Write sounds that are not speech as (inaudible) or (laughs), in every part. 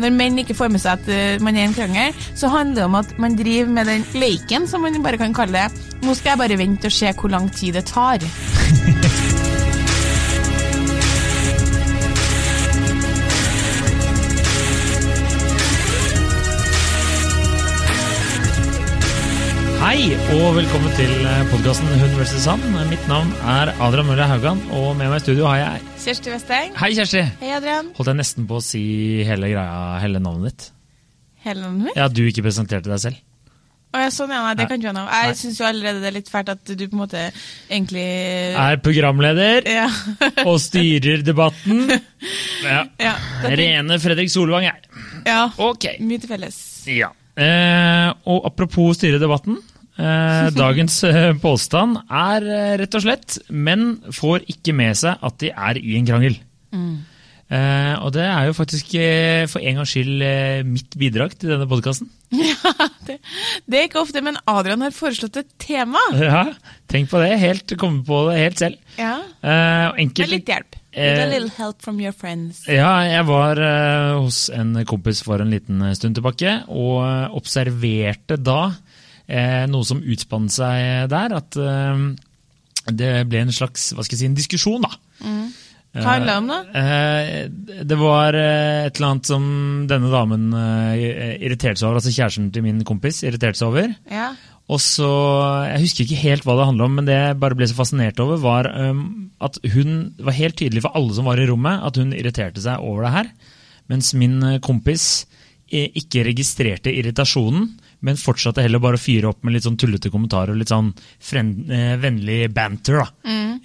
når menn ikke får med seg at eh, man er i en krangel, så handler det om at man driver med den leiken, som man bare kan kalle det. Nå skal jeg bare vente og se hvor lang tid det tar. Hei og velkommen til podkasten Hun vs. Sand. Mitt navn er Adrian Møller Haugan, og med meg i studio har jeg Kjersti Westeng. Hei, Kjersti! Hei, Adrian. Holdt jeg nesten på å si hele greia, hele navnet ditt. Hele navnet mitt? Ja, du ikke presenterte deg selv. Å, ja, sånn, ja, nei, det kan ikke være noe. Jeg syns jo allerede det er litt fælt at du på en måte egentlig Er programleder Ja. (laughs) og styrer debatten. (laughs) Ja. ja, Rene Fredrik Solvang, jeg. ja. Okay. Mye til felles. Ja. Eh, og apropos styre debatten. Eh, (laughs) dagens eh, påstand er eh, rett og slett menn får ikke med seg at de er i en krangel. Mm. og det er jo faktisk for en gangs skyld mitt bidrag til denne podkasten. (laughs) Ja, det, det er ikke ofte, men Adrian har foreslått et tema. (laughs) Ja, tenk på det. Helt, komme på det helt selv. Ja, og Med litt hjelp. With a little help from your friends. Ja, jeg var hos en kompis for en liten stund tilbake, og observerte da noe som utspant seg der. At eh, det ble en slags hva skal jeg si, en diskusjon, da. Hva handla det om, da? Eh, det var eh, et eller annet som denne damen eh, irriterte seg over, altså kjæresten til min kompis irriterte seg over. Ja. Og så, Jeg husker ikke helt hva det handla om, men det jeg bare ble så fascinert over, var um, at hun var helt tydelig for alle som var i rommet, at hun irriterte seg over det her. Mens min eh, kompis eh, ikke registrerte irritasjonen, men fortsatte heller bare å fyre opp med litt sånn tullete kommentarer og litt sånn fren, eh, vennlig banter. da.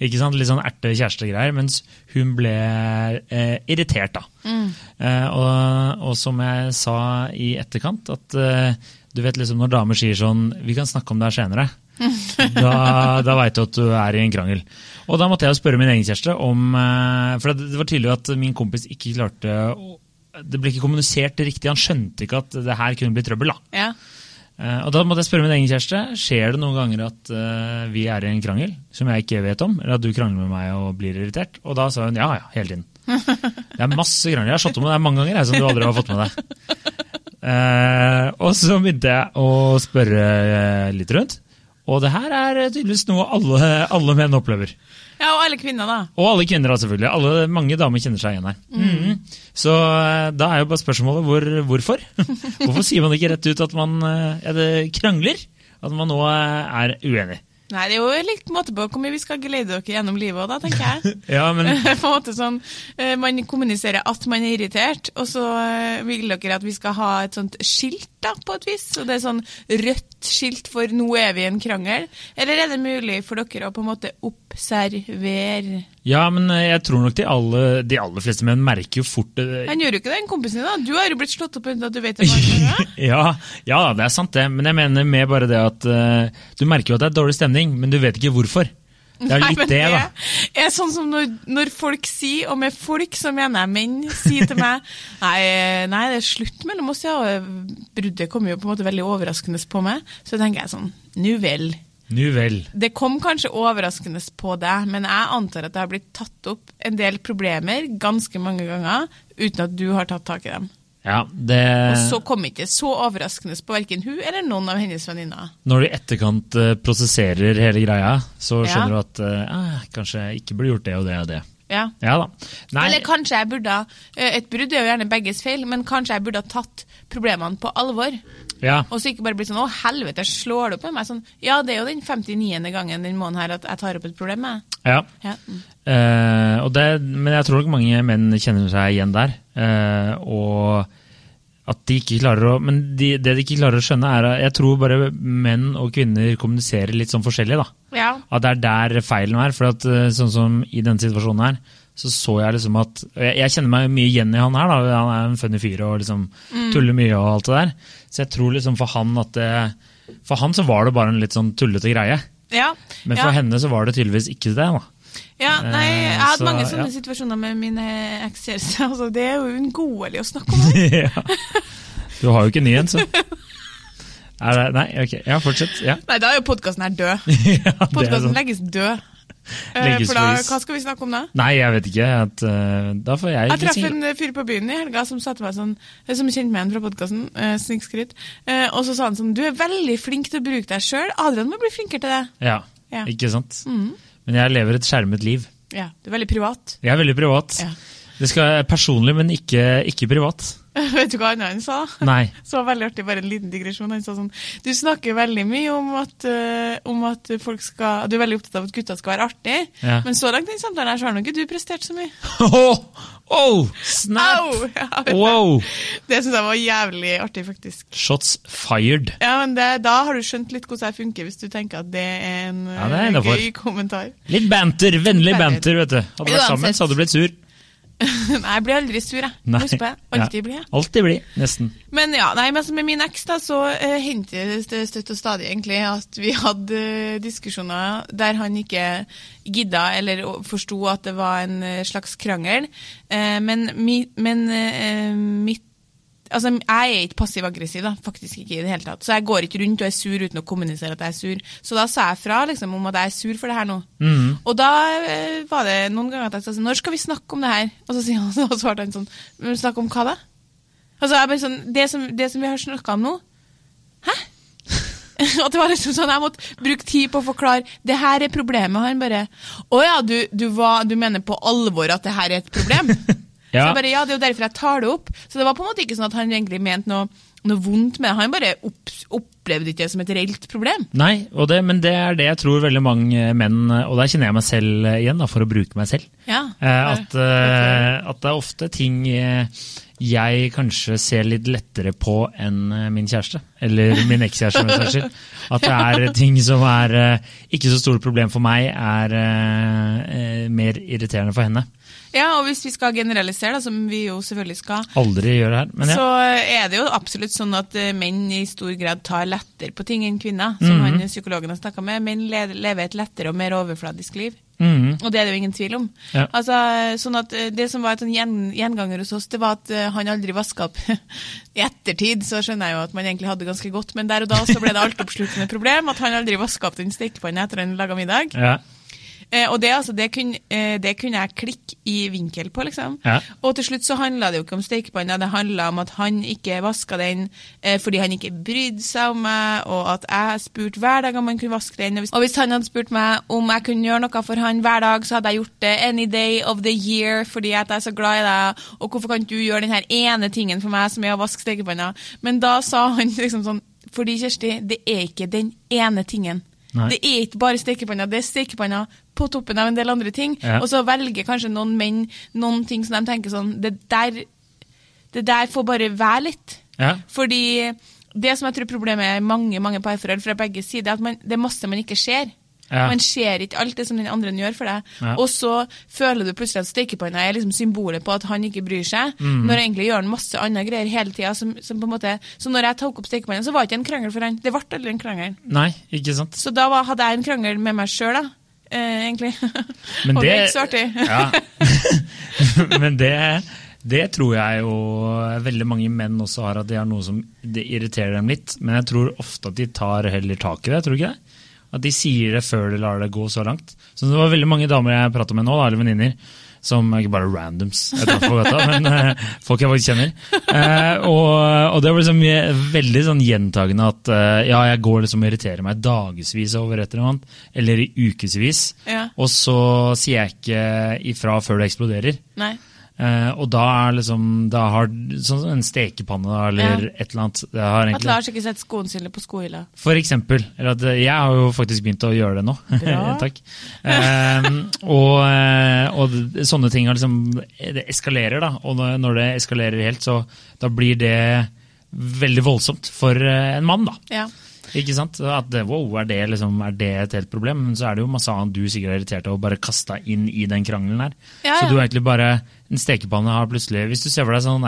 Ikke sant? Litt sånn erte-kjæreste-greier, mens hun ble eh, irritert. da. Eh, og, og som jeg sa i etterkant, at eh, du vet liksom når damer sier sånn 'Vi kan snakke om det her senere', (laughs) da, da veit du at du er i en krangel. Og da måtte jeg jo spørre min egen kjæreste om eh, For det det var tydelig at min kompis ikke klarte å- Det ble ikke kommunisert riktig. Han skjønte ikke at det her kunne bli trøbbel. da. ja. Eh, Og da måtte jeg spørre min egen kjæreste skjer det noen ganger at uh, vi er i en krangel som jeg ikke vet om, eller at du krangler med meg og blir irritert. Og da sa hun ja, ja, hele tiden. (laughs) Det er masse krangler. Jeg har slått om deg mange ganger jeg, som du aldri har fått med deg. Uh, og så begynte jeg å spørre litt rundt. Og det her er tydeligvis noe alle, alle menn opplever. ja, og alle kvinner, da. Og alle kvinner, da, selvfølgelig. Alle, mange damer kjenner seg igjen her. Mhm. Så eh, da er jo bare spørsmålet hvor, hvorfor? (laughs) Hvorfor sier man ikke rett ut at man eh, er krangler? At man nå eh, er uenig? Nei, det er jo litt måte på hvor mye vi skal glede dere gjennom livet òg, da, tenker jeg. (laughs) Ja, men (laughs) på en måte sånn, Man kommuniserer at man er irritert, og så vil dere at vi skal ha et sånt skilt, da, på et vis. Og det er sånn rødt skilt for 'nå er vi i en krangel'. Eller er det mulig for dere å på en måte observere Ja, men eh, jeg tror nok de aller, de aller fleste menn merker jo fort det. Han gjør jo ikke det, en kompisen din. da. Du har jo blitt slått opp uten at du vet det. (laughs) Ja, ja, det er sant det. Men jeg mener med bare det at uh, du merker jo at det er dårlig stemning, men du vet ikke hvorfor. Det er Nei, litt men det, da. Det er sånn som når, når folk sier, og med folk så mener jeg menn, sier til meg (laughs) nei, nei, det er slutt mellom oss, ja. Bruddet kom jo på en måte veldig overraskende på meg. Så tenker jeg sånn, nu vel. Nu vel. Det kom kanskje overraskende på deg, men jeg antar at det har blitt tatt opp en del problemer ganske mange ganger uten at du har tatt tak i dem. Ja, det Og så kom ikke så overraskende på verken hun eller noen av hennes venninner. Når du i etterkant eh, prosesserer hele greia, så Ja. skjønner du at eh, kanskje jeg ikke burde gjort det og det og det. Ja. Ja da. Eller kanskje jeg burde eh, Et brudd er jo gjerne begges feil, men kanskje jeg burde ha tatt problemene på alvor. Ja. Og så ikke bare bli sånn 'Å, helvete, slår det opp med meg?' Sånn, ja, det er jo den 59. gangen den måneden her at jeg tar opp et problem. Jeg. ja. Ja. mm. Eh, og det, men jeg tror nok mange menn kjenner seg igjen der. Eh, og at de ikke klarer å Men de, det de ikke klarer å skjønne, er at jeg tror bare menn og kvinner kommuniserer litt sånn forskjellig. da. ja. At det er der feilen er. For at eh, sånn som i denne situasjonen her, så så jeg liksom at Jeg, jeg kjenner meg mye igjen i han her. da, Han er en funny fyr og liksom tuller mye og alt det der. Så jeg tror liksom for han at det For han så var det bare en litt sånn tullete greie. Ja. Men for ja. henne så var det tydeligvis ikke det. da. ja, nei, jeg hadde så, mange sånne ja. situasjoner med mine ekskjærester. (laughs) Altså, det er jo uunngåelig å snakke om det. (laughs) ja. Du har jo ikke ny en, så. (laughs) Det, nei, ok. Ja, fortsett. Ja. Nei, da er jo podkasten her død. Podkasten legges død. Eh, Legges For da, på is. hva skal vi snakke om da? Nei, jeg vet ikke. At, uh, da får jeg Jeg traff en fyr på byen i helga som satte meg sånn, som kjente meg igjen fra podkasten, uh, Snikskryt, uh, og så sa han sånn Du er veldig flink til å bruke deg sjøl. Adrian må bli flinkere til det. Ja, Ja. ikke sant? Mm. Men jeg lever et skjermet liv. Ja, Du er veldig privat. Jeg er veldig privat. Ja. Det skal være personlig, men ikke, ikke privat. (laughs) Vet du hva annet han sa? Nei. (laughs) Så veldig artig, bare en liten digresjon. Han sa sånn Du snakker veldig mye om at, uh, om at folk skal Du er veldig opptatt av at gutta skal være artige, Ja. men så langt i den samtalen her så har nå ikke du prestert så mye. (laughs) Oh, oh, snap! Au! Ja. Wow! Det syns jeg var jævlig artig, faktisk. Shots fired. Ja, men det, Da har du skjønt litt hvordan jeg funker, hvis du tenker at det er en Ja, det er eh, gøy kommentar. Litt banter, vennlig Banter. vet du. Hadde vi vært sammen, så hadde du blitt sur. (laughs) Nei, jeg blir aldri sur, jeg. Nei. Husk på det. Alltid Ja. blir jeg. Alltid bli, nesten. Men ja, nei, men altså med min eks da, så uh, hendte det støtt og stadig egentlig at vi hadde uh, diskusjoner der han ikke gidda eller forsto at det var en uh, slags krangel. Uh, men mi, men mitt Altså, Jeg er ikke passiv-aggressiv, da, faktisk ikke i det hele tatt. Så jeg går ikke rundt og er sur uten å kommunisere at jeg er sur. Så da sa jeg fra liksom, om at jeg er sur for det her nå. Mm. Og da eh, var det noen ganger at jeg sa sånn Når skal vi snakke om det her? Og så han, (laughs) og svarte han sånn «Men Snakke om hva da? Altså, jeg bare sånn, det som, det som vi har snakka om nå Hæ? (laughs) At det var liksom sånn, Jeg måtte bruke tid på å forklare det her er problemet. Han bare Å ja, du, du, var, du mener på alvor at det her er et problem? (laughs) Så jeg bare, ja, Det er jo derfor jeg tar det opp. Så det var på en måte ikke sånn at han egentlig mente noe, noe vondt med det. Han bare opp, opplevde ikke det som et reelt problem. Nei, og det, men det er det jeg tror veldig mange menn Og der kjenner jeg meg selv igjen, da, for å bruke meg selv. Ja, Eh, at, eh, at det er ofte ting eh, jeg kanskje ser litt lettere på enn min kjæreste. Eller (laughs) min ekskjæreste. At det er ting som er ikke så store problem for meg, er mer irriterende for henne. Ja, og hvis vi skal generalisere, da, som vi jo selvfølgelig skal, Aldri gjør det her. Men ja. så er det jo absolutt sånn at eh, menn i stor grad tar lettere på ting enn kvinner. Som Mhm. han psykologen har snakka med. Menn lever et lettere og mer overfladisk liv. Mhm. Og det er det jo ingen tvil om. Ja. Altså, sånn at eh, Det som var et sånn gjen, gjenganger hos oss, det var at eh, han aldri vaska opp. (laughs) I ettertid så skjønner jeg jo at man egentlig hadde det ganske godt, men der og da så ble det altoppslukende problem at han aldri vaska opp den stekepanna etter han laga middag. Ja. Eh, og det, altså, det, kunne, eh, det kunne jeg klikke i vinkel på, liksom. Ja. Og til slutt så handla det jo ikke om stekepanna, det handla om at han ikke vaska den eh, fordi han ikke brydde seg om meg, og at jeg spurte hver dag om han kunne vaske den. Og hvis, og hvis han hadde spurt meg om jeg kunne gjøre noe for han hver dag, så hadde jeg gjort det any day of the year fordi at jeg er så glad i deg, og hvorfor kan ikke du gjøre den her ene tingen for meg som er å vaske stekepanna? Men da sa han (laughs) liksom sånn fordi Kjersti, det er ikke den ene tingen. Nei. Det er ikke bare stekepanna, det er stekepanna på toppen av en del andre ting. Ja. Og så velger kanskje noen menn noen ting som de tenker sånn Det der, det der får bare være litt. Ja. Fordi det som jeg tror problemet er mange mange parforhold fra begge sider, er at man, det er masse man ikke ser. Ja. Man ser ikke alt det som den andre gjør for deg. Ja. Og så føler du plutselig at stekepanna er liksom symbolet på at han ikke bryr seg, Mm. når egentlig gjør han masse andre greier hele tida. Som, som på en måte, så når jeg tok opp stekepanna, så var det ikke en krangel for han. Det ble aldri en krangel. Nei, ikke sant? Så da var, hadde jeg en krangel med meg sjøl, da. Eh, egentlig. Men (laughs) og det det- er ikke så artig. (laughs) Ja. (laughs) Men det, det tror jeg jo veldig mange menn også har, at de har noe som det irriterer dem litt. Men jeg tror ofte at de tar heller tak i det, tror du ikke det? At de sier det før de lar det gå så langt. Så det var veldig mange damer jeg prata med nå, da, eller venninner, som ikke bare randoms, jeg traff på gata, (laughs) men uh, folk jeg faktisk kjenner. Uh, og, og det var liksom veldig sånn gjentagende at uh, ja, jeg går liksom og irriterer meg dagevis over et eller annet, eller i ukevis, Ja. og så sier jeg ikke ifra før det eksploderer. Nei. Eh, og da er liksom da har sånn som en stekepanne eller Ja. et eller annet det har At Lars ikke setter skoene sine på skohylla. For eksempel. Eller at eh, jeg har jo faktisk begynt å gjøre det nå. (laughs) Takk. Eh, og, eh, og sånne ting har liksom Det eskalerer, da. Og når- det eskalerer helt, så da blir det veldig voldsomt for en mann, da. Ja. Ikke sant? At wow, er det, liksom, er det et helt problem? Men så er det jo masse annet du sikkert er irritert og bare kasta inn i den krangelen her. Ja, Så du har egentlig bare En stekepanne har plutselig Hvis du ser for deg sånn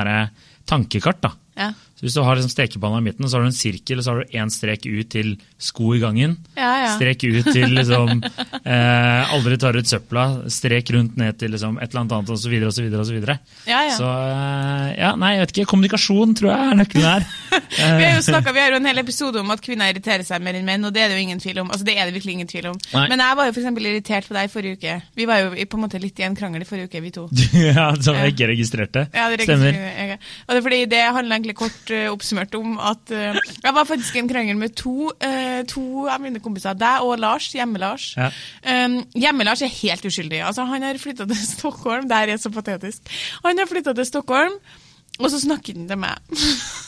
tankekart, da. Ja. Så Hvis du har liksom stekepanna i midten, så har du en sirkel, og så har du én strek ut til sko i gangen. Ja, ja. Strek ut til liksom (laughs) eh, Aldri tar ut søpla. Strek rundt ned til liksom et eller annet annet, osv., osv., osv. Ja, ja. Så eh, ja, nei, jeg vet ikke. Kommunikasjon tror jeg er nøkkelen her. (laughs) Vi har jo snakket, vi har jo en hel episode om at kvinner irriterer seg mer enn menn, og det er det jo ingen tvil om. Altså, det er det virkelig ingen tvil om. Nei. Men jeg var jo for eksempel irritert på deg i forrige uke. Vi var jo på en måte litt i en krangel i forrige uke, vi to. (laughs) ja, Som jeg ikke registrerte. Ja, det Stemmer. jeg. Og det er fordi det handler egentlig kort eh, oppsummert om at uh, jeg var faktisk i en krangel med to, uh, to av mine kompiser, deg og Lars, Hjemme-Lars. Ja. Um, Hjemme-Lars er helt uskyldig. Altså, han har flytta til (laughs) Stockholm, det her er så patetisk. Han har flytta til Stockholm, og så snakker han til meg.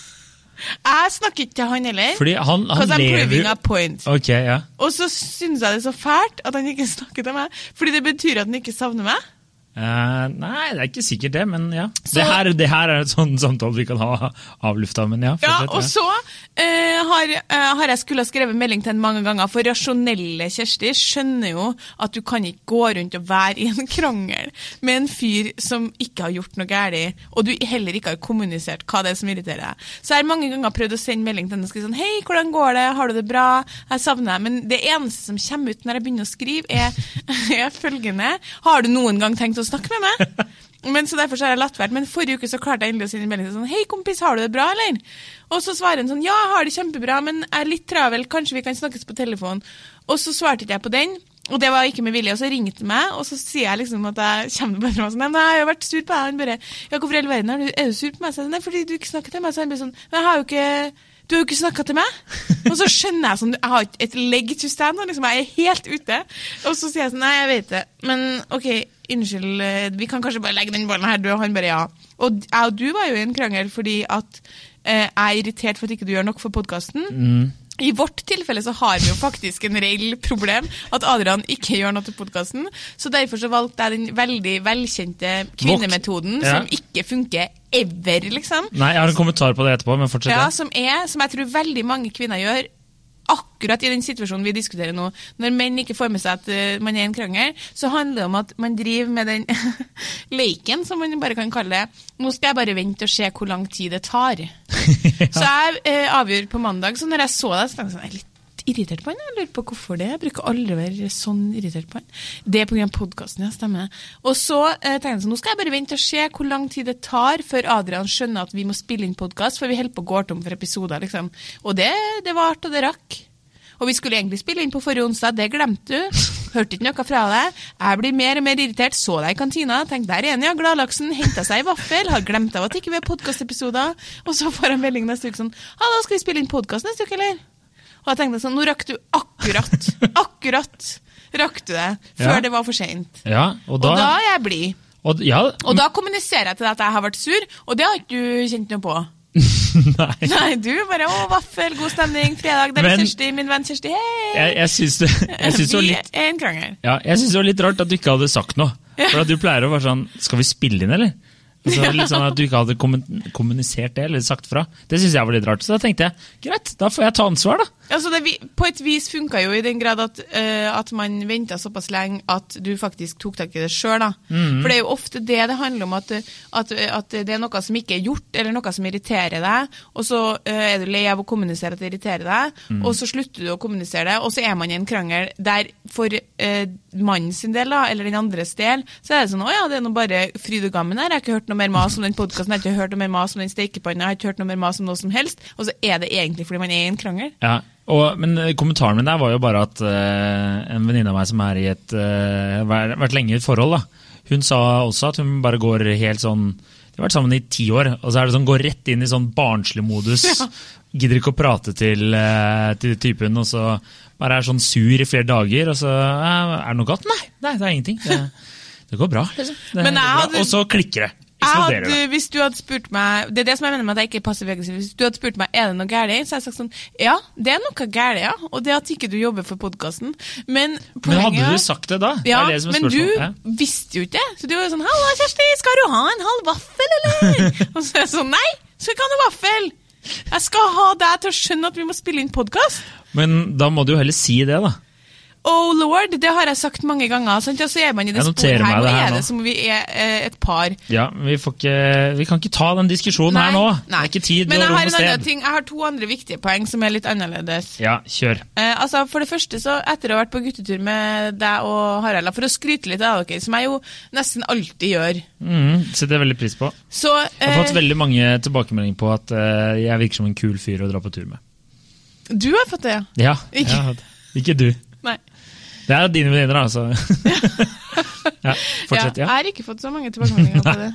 (laughs) jeg snakker ikke til han heller. Fordi han, han lever proving a point. Ok, ja. Og så syns jeg det er så fælt at han ikke (laughs) snakker til meg, fordi det betyr at han ikke savner meg. Eh, nei, det er ikke sikkert det, men ja. Så- det, her, det her er et sånn samtale vi kan ha av lufta, men ja. Ja, og så uh, har, uh, har jeg skulle ha skrevet melding til henne mange ganger, for rasjonelle Kjersti skjønner jo at du kan ikke gå rundt og være i en krangel med en fyr som ikke har gjort noe galt, og du heller ikke har kommunisert hva det er som irriterer deg. Så jeg har mange ganger prøvd å sende melding til henne og skrive sånn Hei, hvordan går det? Har du det bra? Jeg savner deg. Men det eneste som kommer ut når jeg begynner å skrive, er, (laughs) er følgende Har du noen gang tenkt å snakke med meg? Men så Derfor så har jeg latt være. Men forrige uke så klarte jeg endelig å sende en melding sånn Hei, kompis, har du det bra, eller? Og så svarer han sånn Ja, jeg har det kjempebra, men jeg er litt travel. Kanskje vi kan snakkes på telefon? Og så svarte ikke jeg på den. Og det var ikke med vilje. Og så ringte han meg, og så sier jeg liksom at jeg kommer bare fra meg sånn Nei, jeg har vært sur på deg. Han bare Ja, hvorfor i hele verden er du, er du sur på meg? Så jeg, Nei, fordi du ikke snakker til meg. Så han blir sånn Men jeg har jo ikke du har jo ikke snakka til meg! Og så skjønner jeg sånn, jeg har et leg to stand, liksom, jeg er helt ute. Og så sier jeg sånn, nei, jeg vet det, men ok, unnskyld, eh, vi kan kanskje bare legge den ballen her, du og han bare ja. Og jeg og du var jo i en krangel fordi at eh, jeg er irritert for at ikke du gjør nok for podkasten. Mm. I vårt tilfelle så har vi jo faktisk en reell problem at Adrian ikke gjør noe til podkasten. Så derfor så valgte jeg den veldig velkjente kvinnemetoden Ja. som ikke funker ever, liksom. Nei, Jeg har en kommentar på det etterpå, men fortsett. Ja, Ja, som er, som jeg tror veldig mange kvinner gjør, akkurat i den situasjonen vi diskuterer nå. Når menn ikke får med seg at eh, man er i en krangel, så handler det om at man driver med den (laughs) leiken, som man bare kan kalle det. Nå skal jeg bare vente og se hvor lang tid det tar. (laughs) Så jeg eh, avgjør på mandag, så når jeg så det, så tenkte jeg sånn, litt irritert på han. Jeg lurer på hvorfor det. Jeg bruker aldri å være sånn irritert på han. Det er pga. podkasten, ja, stemmer. Og så eh, tenkte jeg sånn, nå skal jeg bare vente og se hvor lang tid det tar før Adrian skjønner at vi må spille inn podkast, for vi holder på å gå tom for episoder, liksom. Og det, det varte og det rakk. Og vi skulle egentlig spille inn på forrige onsdag, det glemte du. Hørte ikke noe fra deg. Jeg blir mer og mer irritert. Så deg i kantina, tenkte der er han, ja, gladlaksen. Henta seg i vaffel. Har glemt av at ikke ikke har podkastepisoder. Og så får han melding neste uke sånn Hallo, skal vi spille inn podkast neste uke, eller? Og jeg tenkte sånn, nå rakk du akkurat, (laughs) akkurat rakk du det, før Ja. det var for seint. ja og Og da, da er jeg blid. og, ja, Og da kommuniserer jeg til deg at jeg har vært sur, og det har ikke du kjent noe på. (laughs) Nei. (laughs) Nei, du bare 'Å, vaffel, god stemning, fredag, der er Men- Kjersti, min venn Kjersti, hei!' Jeg, jeg syns det, jeg syns det var litt en krangel. Ja, jeg synes det var litt rart at du ikke hadde sagt noe. For at du pleier å være sånn Skal vi spille inn, eller? Litt sånn At du ikke hadde kommunisert det, eller sagt fra. Det syns jeg var litt rart. Så da tenkte jeg greit, da får jeg ta ansvar, da. Altså det, på et vis funka jo i den grad at, uh, at man venta såpass lenge at du faktisk tok tak i det sjøl. Mhm. For det er jo ofte det det handler om, at, at, at det er noe som ikke er gjort, eller noe som irriterer deg, og så uh, er du lei av å kommunisere at det irriterer deg, Mhm. og så slutter du å kommunisere det, og så er man i en krangel der for uh, mannen sin del, da, eller den andres del, så er det sånn 'Å ja, det er nå bare fryd og gammen her, jeg har ikke hørt noe mer mas om den podkasten, jeg har ikke hørt noe mer mas om den stekepanna, jeg har ikke hørt noe mer mas om noe som helst', og så er det egentlig fordi man er i en krangel. Ja, og, Men eh, kommentaren min der var jo bare at uh, en venninne av meg som i et uh, vært lenge i et forhold, da, hun sa også at hun bare går helt sånn De har vært sammen i ti år, og så er det sånn går rett inn i sånn barnslig modus. (laughs) Gidder ikke å prate til, uh, til typen, og så bare er sånn sur i flere dager. Og så eh, er det noe galt? Nei, nei, det er ingenting. Det, det går bra, liksom. Det går bra. Og så klikker det. Hadde, det. hvis du hadde spurt meg Det er det som jeg mener med at jeg ikke er passiv-aggressiv. Hvis du hadde spurt meg er det noe galt, så hadde jeg sagt sånn Ja, det er noe galt, ja. Og det at ikke du jobber for podkasten. Men Men hadde du sagt det da? ja, det det men du. Visste jo ikke det. Så du var jo sånn 'Halla, Kjersti, skal du ha en halv vaffel, eller?' (laughs) og så er jeg sånn 'Nei, skal ikke ha noe vaffel'. Jeg skal ha deg til å skjønne at vi må spille inn podkast. Men da må du jo heller si det, da. Oh lord, det har jeg sagt mange ganger. Sant? Og så er man i det sporet her. Nå det her er nå. det som om vi er eh, et par. Ja, vi, får ikke, vi kan ikke ta den diskusjonen her nå. Det er ikke tid Men jeg har en annen ting. Jeg har to andre viktige poeng som er litt annerledes. Ja, kjør. Eh, altså, For det første, så etter å ha vært på guttetur med deg og Harald, for å skryte litt av dere, som jeg jo nesten alltid gjør Mm, setter jeg veldig pris på. Så Jeg har fått eh, veldig mange tilbakemeldinger på at eh, jeg virker som en kul fyr å dra på tur med. Du har fått det, ja? Ja, Ikke- ikke du. Det er dine venninner, altså. (laughs) ja, fortsett, Ja, ja. jeg har ikke fått så mange tilbakemeldinger på (laughs) det.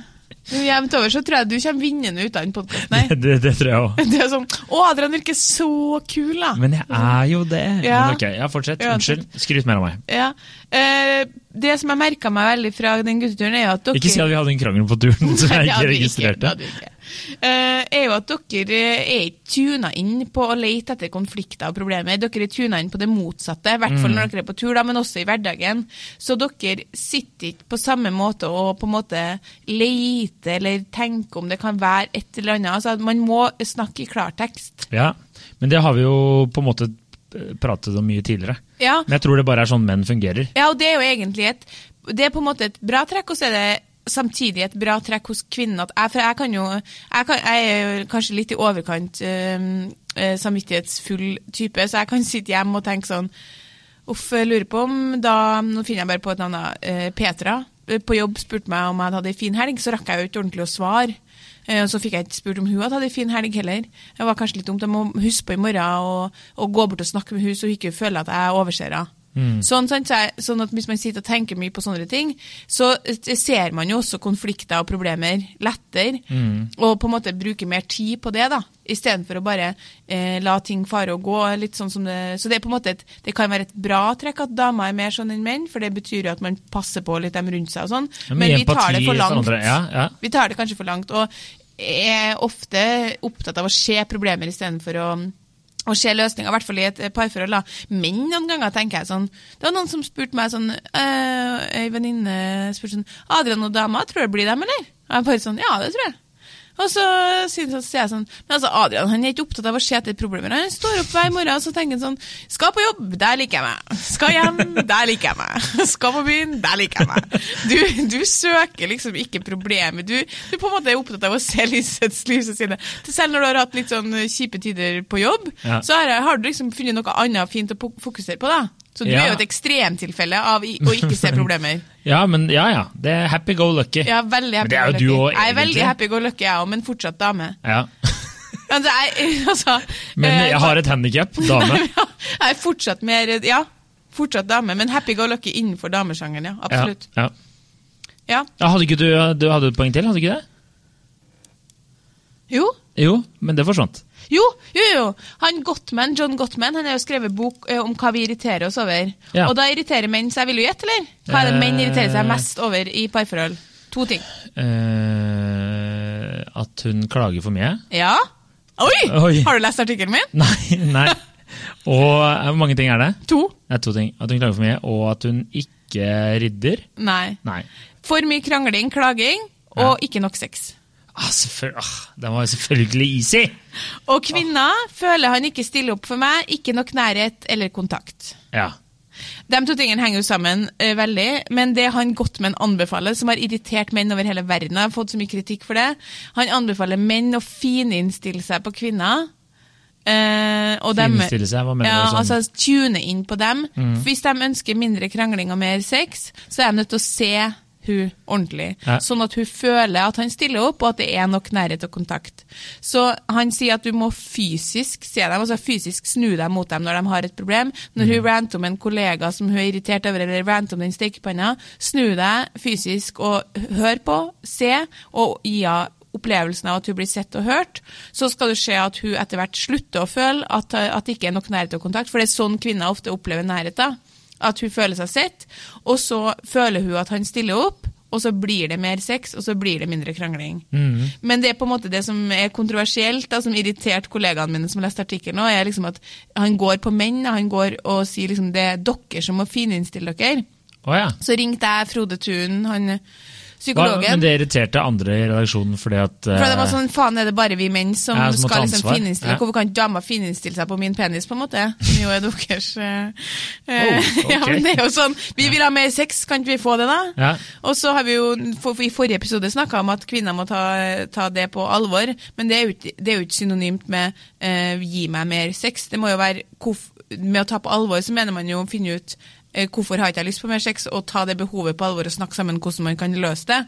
Jevnt over så tror jeg du kommer vinnende ut av den podkasten Det, Det, det tror jeg òg. (laughs) Det er sånn Å, Adrian virker så kul, da! Men jeg er jo det. Ja. Men ok, ja, fortsett. Unnskyld. Skryt mer av meg. Ja. Eh, det som jeg merka meg veldig fra den gutteturen, er at dere Ikke si at vi hadde en krangel på turen som jeg ikke registrerte. ikke. Eh, er jo at dere er ikke tuna inn på å lete etter konflikter og problemer. Dere er tuna inn på det motsatte, i hvert fall Mm. når dere er på tur, da, men også i hverdagen. Så dere sitter ikke på samme måte og på en måte leter eller tenker om det kan være et eller annet. Altså, man må snakke i klartekst. Ja, men det har vi jo på en måte eh, pratet om mye tidligere. Ja, Men jeg tror det bare er sånn menn fungerer. Ja, og det er jo egentlig et Det er på en måte et bra trekk, og så er det samtidig et bra trekk hos kvinnen. At jeg, for jeg kan jo Jeg, kan, jeg er kanskje litt i overkant eh, samvittighetsfull type, så jeg kan sitte hjemme og tenke sånn Uff, lurer på om da Nå finner jeg bare på et navn. da, eh, Petra eh, på jobb spurte meg om jeg hadde ei fin helg, så rakk jeg jo ikke ordentlig å svare. Eh, så fikk jeg ikke spurt om hun hadde hatt ei fin helg heller. Det var kanskje litt dumt. Jeg må huske på i morgen og gå bort og snakke med hun, så hun ikke føler at jeg overser henne. Sånn, sant, sånn at Hvis man sitter og tenker mye på sånne ting, så eh, ser man jo også konflikter og problemer lettere. Og på en måte bruker mer tid på det, da, istedenfor å bare eh, la ting fare og gå. litt sånn som det, Så det er på en måte et, det kan være et bra trekk at damer er mer sånn enn menn, for det betyr jo at man passer på litt dem rundt seg og sånn. Ja, Men vi tar det for langt. andre. Ja, ja. Vi tar det kanskje for langt, og er ofte opptatt av å se problemer istedenfor å å se løsninger, i hvert fall i et parforhold. da. Men noen ganger tenker jeg sånn Det var noen som spurte meg sånn eh, Ei venninne spurte sånn 'Adrian og dama, tror du det blir dem, eller?' Og jeg bare sånn 'Ja, det tror jeg'. Og så så jeg sånn Men altså, Adrian han er ikke opptatt av å se etter problemer. Han står opp hver morgen og så tenker han sånn 'Skal på jobb, der liker jeg meg'. 'Skal hjem, der liker jeg meg'. 'Skal på byen, der liker jeg meg'. Du, du søker liksom ikke problemet. Du, du på en måte er opptatt av å se lysets lyseside. Selv når du har hatt litt sånn kjipe tider på jobb, Ja. så har, har du liksom funnet noe annet fint å fokusere på, da. Så du Ja. er jo et ekstremtilfelle av å ikke se problemer. (laughs) ja, men ja ja. Det er happy go lucky. Ja, veldig happy Men det er jo du òg, egentlig. Jeg er veldig happy go lucky, jeg òg, men fortsatt dame. Ja. (laughs) Altså, jeg, (laughs) altså, Men eh, jeg har et handikap, dame. jeg er fortsatt mer Ja, fortsatt dame, men happy go lucky innenfor damesjangeren, ja. Absolutt. ja. Ja. Ja, hadde ikke du, du hadde et poeng til, hadde du ikke det? Jo. Jo, men det forsvant. Jo, jo, jo. Han Gottman, John Gottman han har jo skrevet bok eh, om hva vi irriterer oss over. Ja. Og da irriterer menn seg. Vil du gjette, eller? Hva er det menn irriterer seg Eh. mest over i parforhold? To ting. Eh, at hun klager for mye. Ja? Oi! Oi. Har du lest artikkelen min? (laughs) Nei, nei. Og eh, hvor mange ting er det? To. Det er to ting. At hun klager for mye, og at hun ikke rydder. Nei. Nei. For mye krangling, klaging, og ikke nok sex. Ah, ah, den var jo selvfølgelig easy! Og kvinner føler han ikke stiller opp for meg, ikke nok nærhet eller kontakt. Ja. De to tingene henger jo sammen uh, veldig, men det han Gottman anbefaler, som har irritert menn over hele verden, har fått så mye kritikk for det, han anbefaler menn å fininnstille seg på kvinner. Uh, og dem- seg, hva mener ja, du? Sånn? altså tune inn på dem. Hvis de ønsker mindre krangling og mer sex, så er de nødt til å se hun ordentlig. Ja. Sånn at hun føler at han stiller opp, og at det er nok nærhet og kontakt. Så han sier at du må fysisk se dem, altså fysisk snu deg mot dem når de har et problem. Når hun ranter om en kollega som hun er irritert over, eller ranter om den stekepanna, snu deg fysisk og hør på, se, og gi henne opplevelsen av at hun blir sett og hørt, så skal det skje at hun etter hvert slutter å føle at, at det ikke er nok nærhet og kontakt. For det er sånn kvinner ofte opplever nærhet. da. At hun føler seg sett, og så føler hun at han stiller opp, og så blir det mer sex, og så blir det mindre krangling. Men det er på en måte det som er kontroversielt, da, som irriterte kollegaene mine som leste artikkelen nå, er liksom at han går på menn, han går og sier liksom det er dere som må fininnstille dere. Oh, ja. Så ringte jeg Frode Thun, han psykologen. men det irriterte andre i redaksjonen fordi at For det var eh, sånn, faen er det bare vi menn som, Ja, som skal liksom fininnstille? Ja. Hvorfor kan ikke damer fininnstille seg på min penis, på en måte? Som jo er deres eh, (laughs) eh, Oh, (laughs) okay. Ja, men det er jo sånn, vi vil ha mer sex, kan ikke vi få det da? Ja. Og så har vi jo for, i forrige episode snakka om at kvinner må ta, ta det på alvor, men det er jo det er jo ikke synonymt med uh, gi meg mer sex. Det må jo være hvorfor Med å ta på alvor så mener man jo å finne ut eh, hvorfor har ikke jeg lyst på mer sex, og ta det behovet på alvor og snakke sammen hvordan man kan løse det.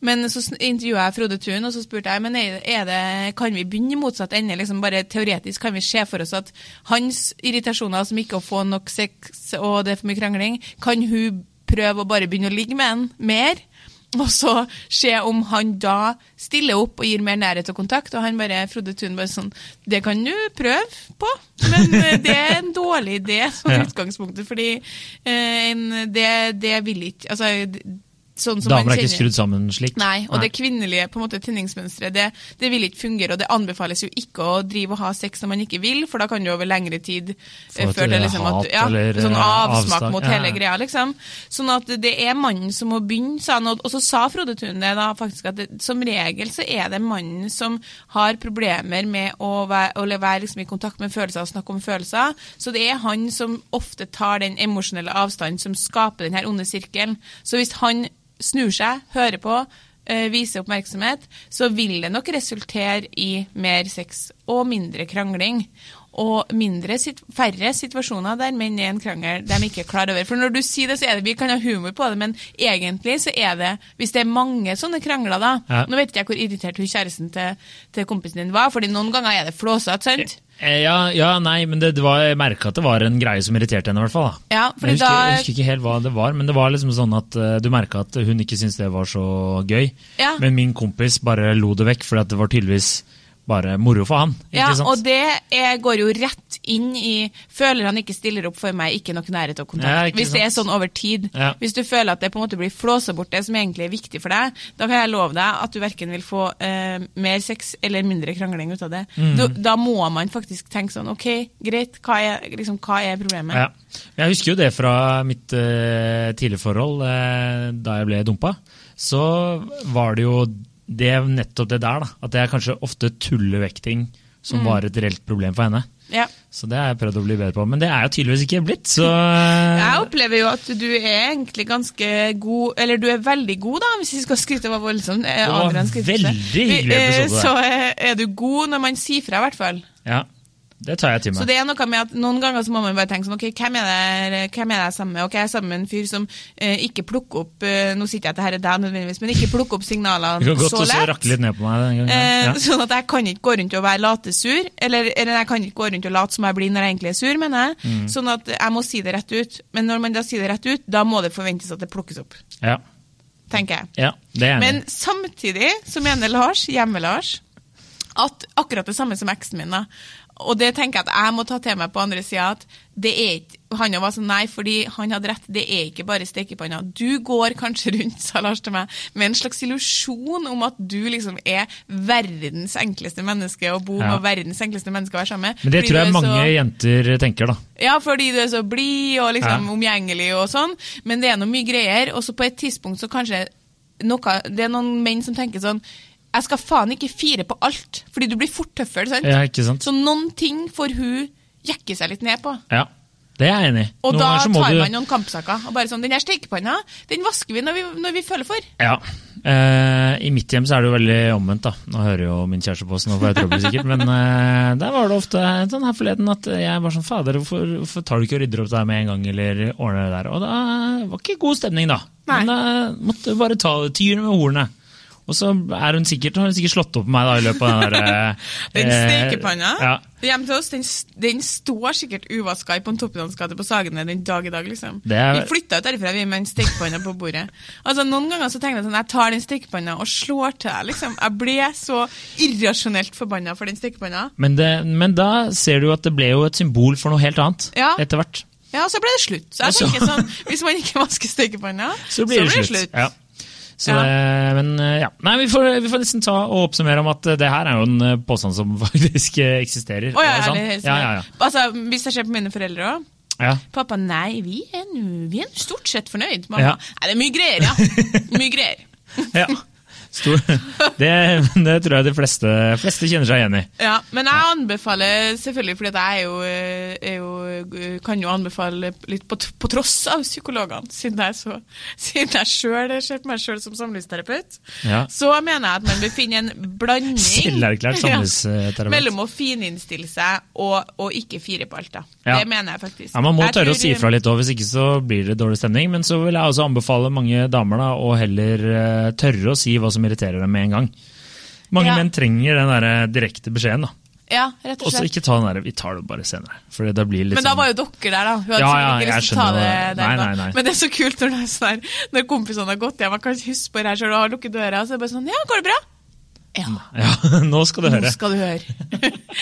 Men så intervjua jeg Frode Thun, og så spurte jeg men det, kan vi begynne i motsatt ende. liksom Bare teoretisk kan vi se for oss at hans irritasjoner som ikke å få nok sex og det er for mye krangling, kan hun prøve å bare begynne å ligge med en mer. Og så se om han da stiller opp og gir mer nærhet og kontakt. Og han bare, Frode Thun bare sånn Det kan du prøve på, men eh, det er en dårlig idé som Ja. utgangspunktet. Fordi eh, en, det, det vil ikke Altså, sånn som Damer er ikke skrudd sammen slik. Nei, og det kvinnelige på en måte tenningsmønsteret, det, det vil ikke fungere. Og det anbefales jo ikke å drive og ha sex når man ikke vil, for da kan du over lengre tid eh, Få føre til liksom at, ja, sånn eh, avsmak mot Ja, hele greia, liksom. Sånn at det er mannen som må begynne, sa han. Og og så sa Frode Thun det da, faktisk, at det, som regel så er det mannen som har problemer med å være, å være liksom, i kontakt med følelser og snakke om følelser. Så det er han som ofte tar den emosjonelle avstanden som skaper den her onde sirkelen. Så hvis han snur seg, hører på, eh, viser oppmerksomhet, så vil det nok resultere i mer sex og mindre krangling. Og mindre, færre situasjoner der menn er en krangel de ikke er klar over. For når du sier det, så er det, vi kan ha humor på det, men egentlig så er det, hvis det er mange sånne krangler da, Ja. nå vet ikke jeg hvor irritert hun kjæresten til, til kompisen din var, fordi noen ganger er det flåsete, sant? Eh, Ja, ja, nei, men det, det var, jeg merka at det var en greie som irriterte henne, i hvert fall. da. Ja, fordi jeg, husker, da- jeg husker ikke helt hva det var, men det var liksom sånn at uh, du merka at hun ikke syntes det var så gøy. Ja. Men min kompis bare lo det vekk, for det var tydeligvis bare moro for han. Ja, sant? og det er, går jo rett inn i Føler han ikke stiller opp for meg, ikke nok nærhet og kontakt. Ja, Hvis det er sånn over tid. Ja. Hvis du føler at det på en måte blir flåsa bort, det som egentlig er viktig for deg, da kan jeg love deg at du verken vil få eh, mer sex eller mindre krangling ut av det. Mm. Da, da må man faktisk tenke sånn OK, greit, hva er, liksom, hva er problemet? Ja. Jeg husker jo det fra mitt eh, tidligere forhold, eh, da jeg ble dumpa. Så var det jo det er nettopp det der, da. At det er kanskje ofte tullevekting som mm. var et reelt problem for henne. Ja. Så det har jeg prøvd å bli bedre på. Men det er jo tydeligvis ikke blitt, så (laughs) Jeg opplever jo at du er egentlig ganske god, eller du er veldig god, da, hvis vi skal skryte av voldsomt. eh, Det var veldig hyggelig Eh, episode. Så er du god når man sier fra, i hvert fall. Ja, det tar jeg til Så det er noe med at Noen ganger så må man bare tenke sånn, ok, hvem er det, hvem er det jeg er sammen med? Ok, Jeg er sammen med en fyr som eh, ikke plukker opp eh, Nå sitter jeg her er deg nødvendigvis, men ikke plukker opp signalene (laughs) godt så lett. rakke litt ned på meg den gangen. Eh, Ja. Sånn at jeg kan ikke gå rundt og være latesur, eller, eller jeg kan ikke gå rundt og late som jeg blir når jeg egentlig er sur, mener jeg. Mm. Sånn at jeg må si det rett ut. Men når man da sier det rett ut, da må det forventes at det plukkes opp, Ja. tenker jeg. ja, det er Men samtidig så mener Lars, hjemme-Lars, at akkurat det samme som eksen min. da. Og det tenker jeg at jeg må ta til meg på andre sida. At det er ikke Han var sånn nei, fordi han hadde rett. Det er ikke bare stekepanna. Du går kanskje rundt, sa Lars til meg, med en slags illusjon om at du liksom er verdens enkleste menneske å bo med, Ja. og verdens enkleste menneske å være sammen med. Men det Fordi tror jeg mange så- jenter tenker, da. ja, fordi du er så blid og liksom Ja. omgjengelig og sånn, men det er noe mye greier. Og så på et tidspunkt så kanskje noe, Det er noen menn som tenker sånn Jeg skal faen ikke fire på alt, fordi du blir fort tøffere, sant? Ja, ikke sant? Så noen ting får hun jekke seg litt ned på. Ja, det er jeg enig i. Og da så må tar du- man noen kampsaker. Og bare sånn, Den her stekepanna den vasker vi når vi, når vi føler for. Ja. Eh, I mitt hjem så er det jo veldig omvendt, da. Nå hører jo min kjæreste på, så nå får jeg trøbbel sikkert. Men eh, der var det ofte sånn her forleden at jeg var sånn Fader, hvorfor, hvorfor tar du ikke og rydder opp det her med en gang, eller ordner det der? Og da var ikke god stemning, da. Nei. Men da måtte du bare ta tyrene med hornene. Og så har hun sikkert slått opp på meg da i løpet av den der (laughs) eh, Den eh, stekepanna Ja. hjemme til oss, den, den står sikkert uvaska i Pontoppidagens gate på Sagene den dag i dag. liksom. Det er- Vi flytta ut derifra vi med en stekepanne på bordet. (laughs) Altså, Noen ganger så tenker jeg sånn, jeg tar den stekepanna og slår til. liksom. Jeg ble så irrasjonelt forbanna for den stekepanna. Men, men da ser du at det ble jo et symbol for noe helt annet Ja. etter hvert. Ja, og så ble det slutt. Så jeg tenker sånn, Hvis man ikke vasker stekepanna, (laughs) Så blir det slutt. Ja. Så, Ja. det- Men eh, ja. Nei, vi får, vi får nesten ta og oppsummere om at eh, det her er jo en eh, påstand som (laughs) faktisk eksisterer. Oh, ja, Er det ja, ja. Altså, Hvis det skjer på mine foreldre òg ja. Pappa, nei, vi er vi er stort sett fornøyd. Mamma, Ja. nei, det er mye greier, ja. (laughs) Mye greier. Ja. (laughs) Stor. (laughs) Det, det tror jeg de fleste, fleste kjenner seg igjen i. Ja, Men jeg anbefaler selvfølgelig, fordi jeg er jo, er jo, kan jo anbefale litt på, på tross av psykologene, siden jeg, så, (laughs) siden jeg selv ser på meg sjøl som samlivsterapeut. Ja. Så mener jeg at man bør finne en blanding (laughs) Selverklært Ja, mellom å fininnstille seg og, og ikke fire på alt. da. Ja. Det mener jeg faktisk. Ja, Man må Jeg tørre å si ifra litt òg, hvis ikke så blir det dårlig stemning. Men så vil jeg også anbefale mange damer da, å heller eh, tørre å si hva som irriterer dem med en gang. Mange Ja. menn trenger den der eh, direkte beskjeden. da. Ja, rett og slett. Også ikke ta den der 'vi tar det bare senere'. For det blir litt Men da sånn var jo dere der, da. Hun hadde Ja, ja, ikke lyst til å ta det det. der Nei, nei, nei. Men det er så kult når, det er sånn her, når kompisene har gått hjem og kan ikke huske på det her selv og har lukket døra, så er det bare sånn Ja, går det bra? Ja. Ja, (laughs) nå skal du Nå høre. skal du høre.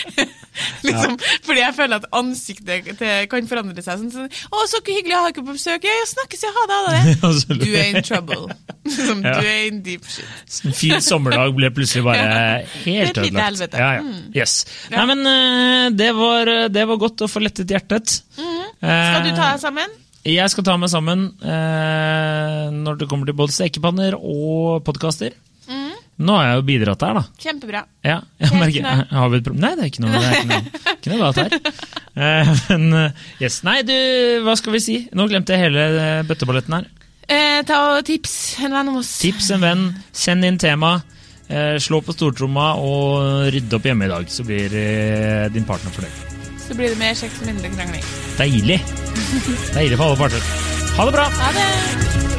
(laughs) liksom, Fordi jeg føler at ansiktet kan forandre seg. Sånn, sånn, 'Å, så hyggelig å ha dere på besøk.' Ja, ja, snakkes, ja, ha det, ha det. (laughs) Du er in trouble. Som, Ja. Du er in deep shit. En fin sommerdag ble plutselig bare helt ødelagt. Ja, ja. Mm. Yes. Ja. Nei, men eh, det var, det var godt å få lettet hjertet. Mm. Skal du ta deg sammen? Jeg skal ta meg sammen eh, når det kommer til både stekepanner og podkaster. Nå har jeg jo bidratt her, da. Kjempebra. Ja, jeg merker, (laughs) har vi et problem? Nei, det er ikke noe, det er ikke noe, (laughs) ikke noe galt her. Eh, men eh, yes, Nei, du, hva skal vi si? Nå glemte jeg hele eh, bøtteballetten her. Eh, ta og tips en venn om oss. Tips en venn, send inn tema. eh, slå på stortromma og rydde opp hjemme i dag, så blir eh, din partner fornøyd. Så blir det mer sex og mindre krangling. Deilig! (laughs) Deilig for alle parter. Ha det bra! Ha det!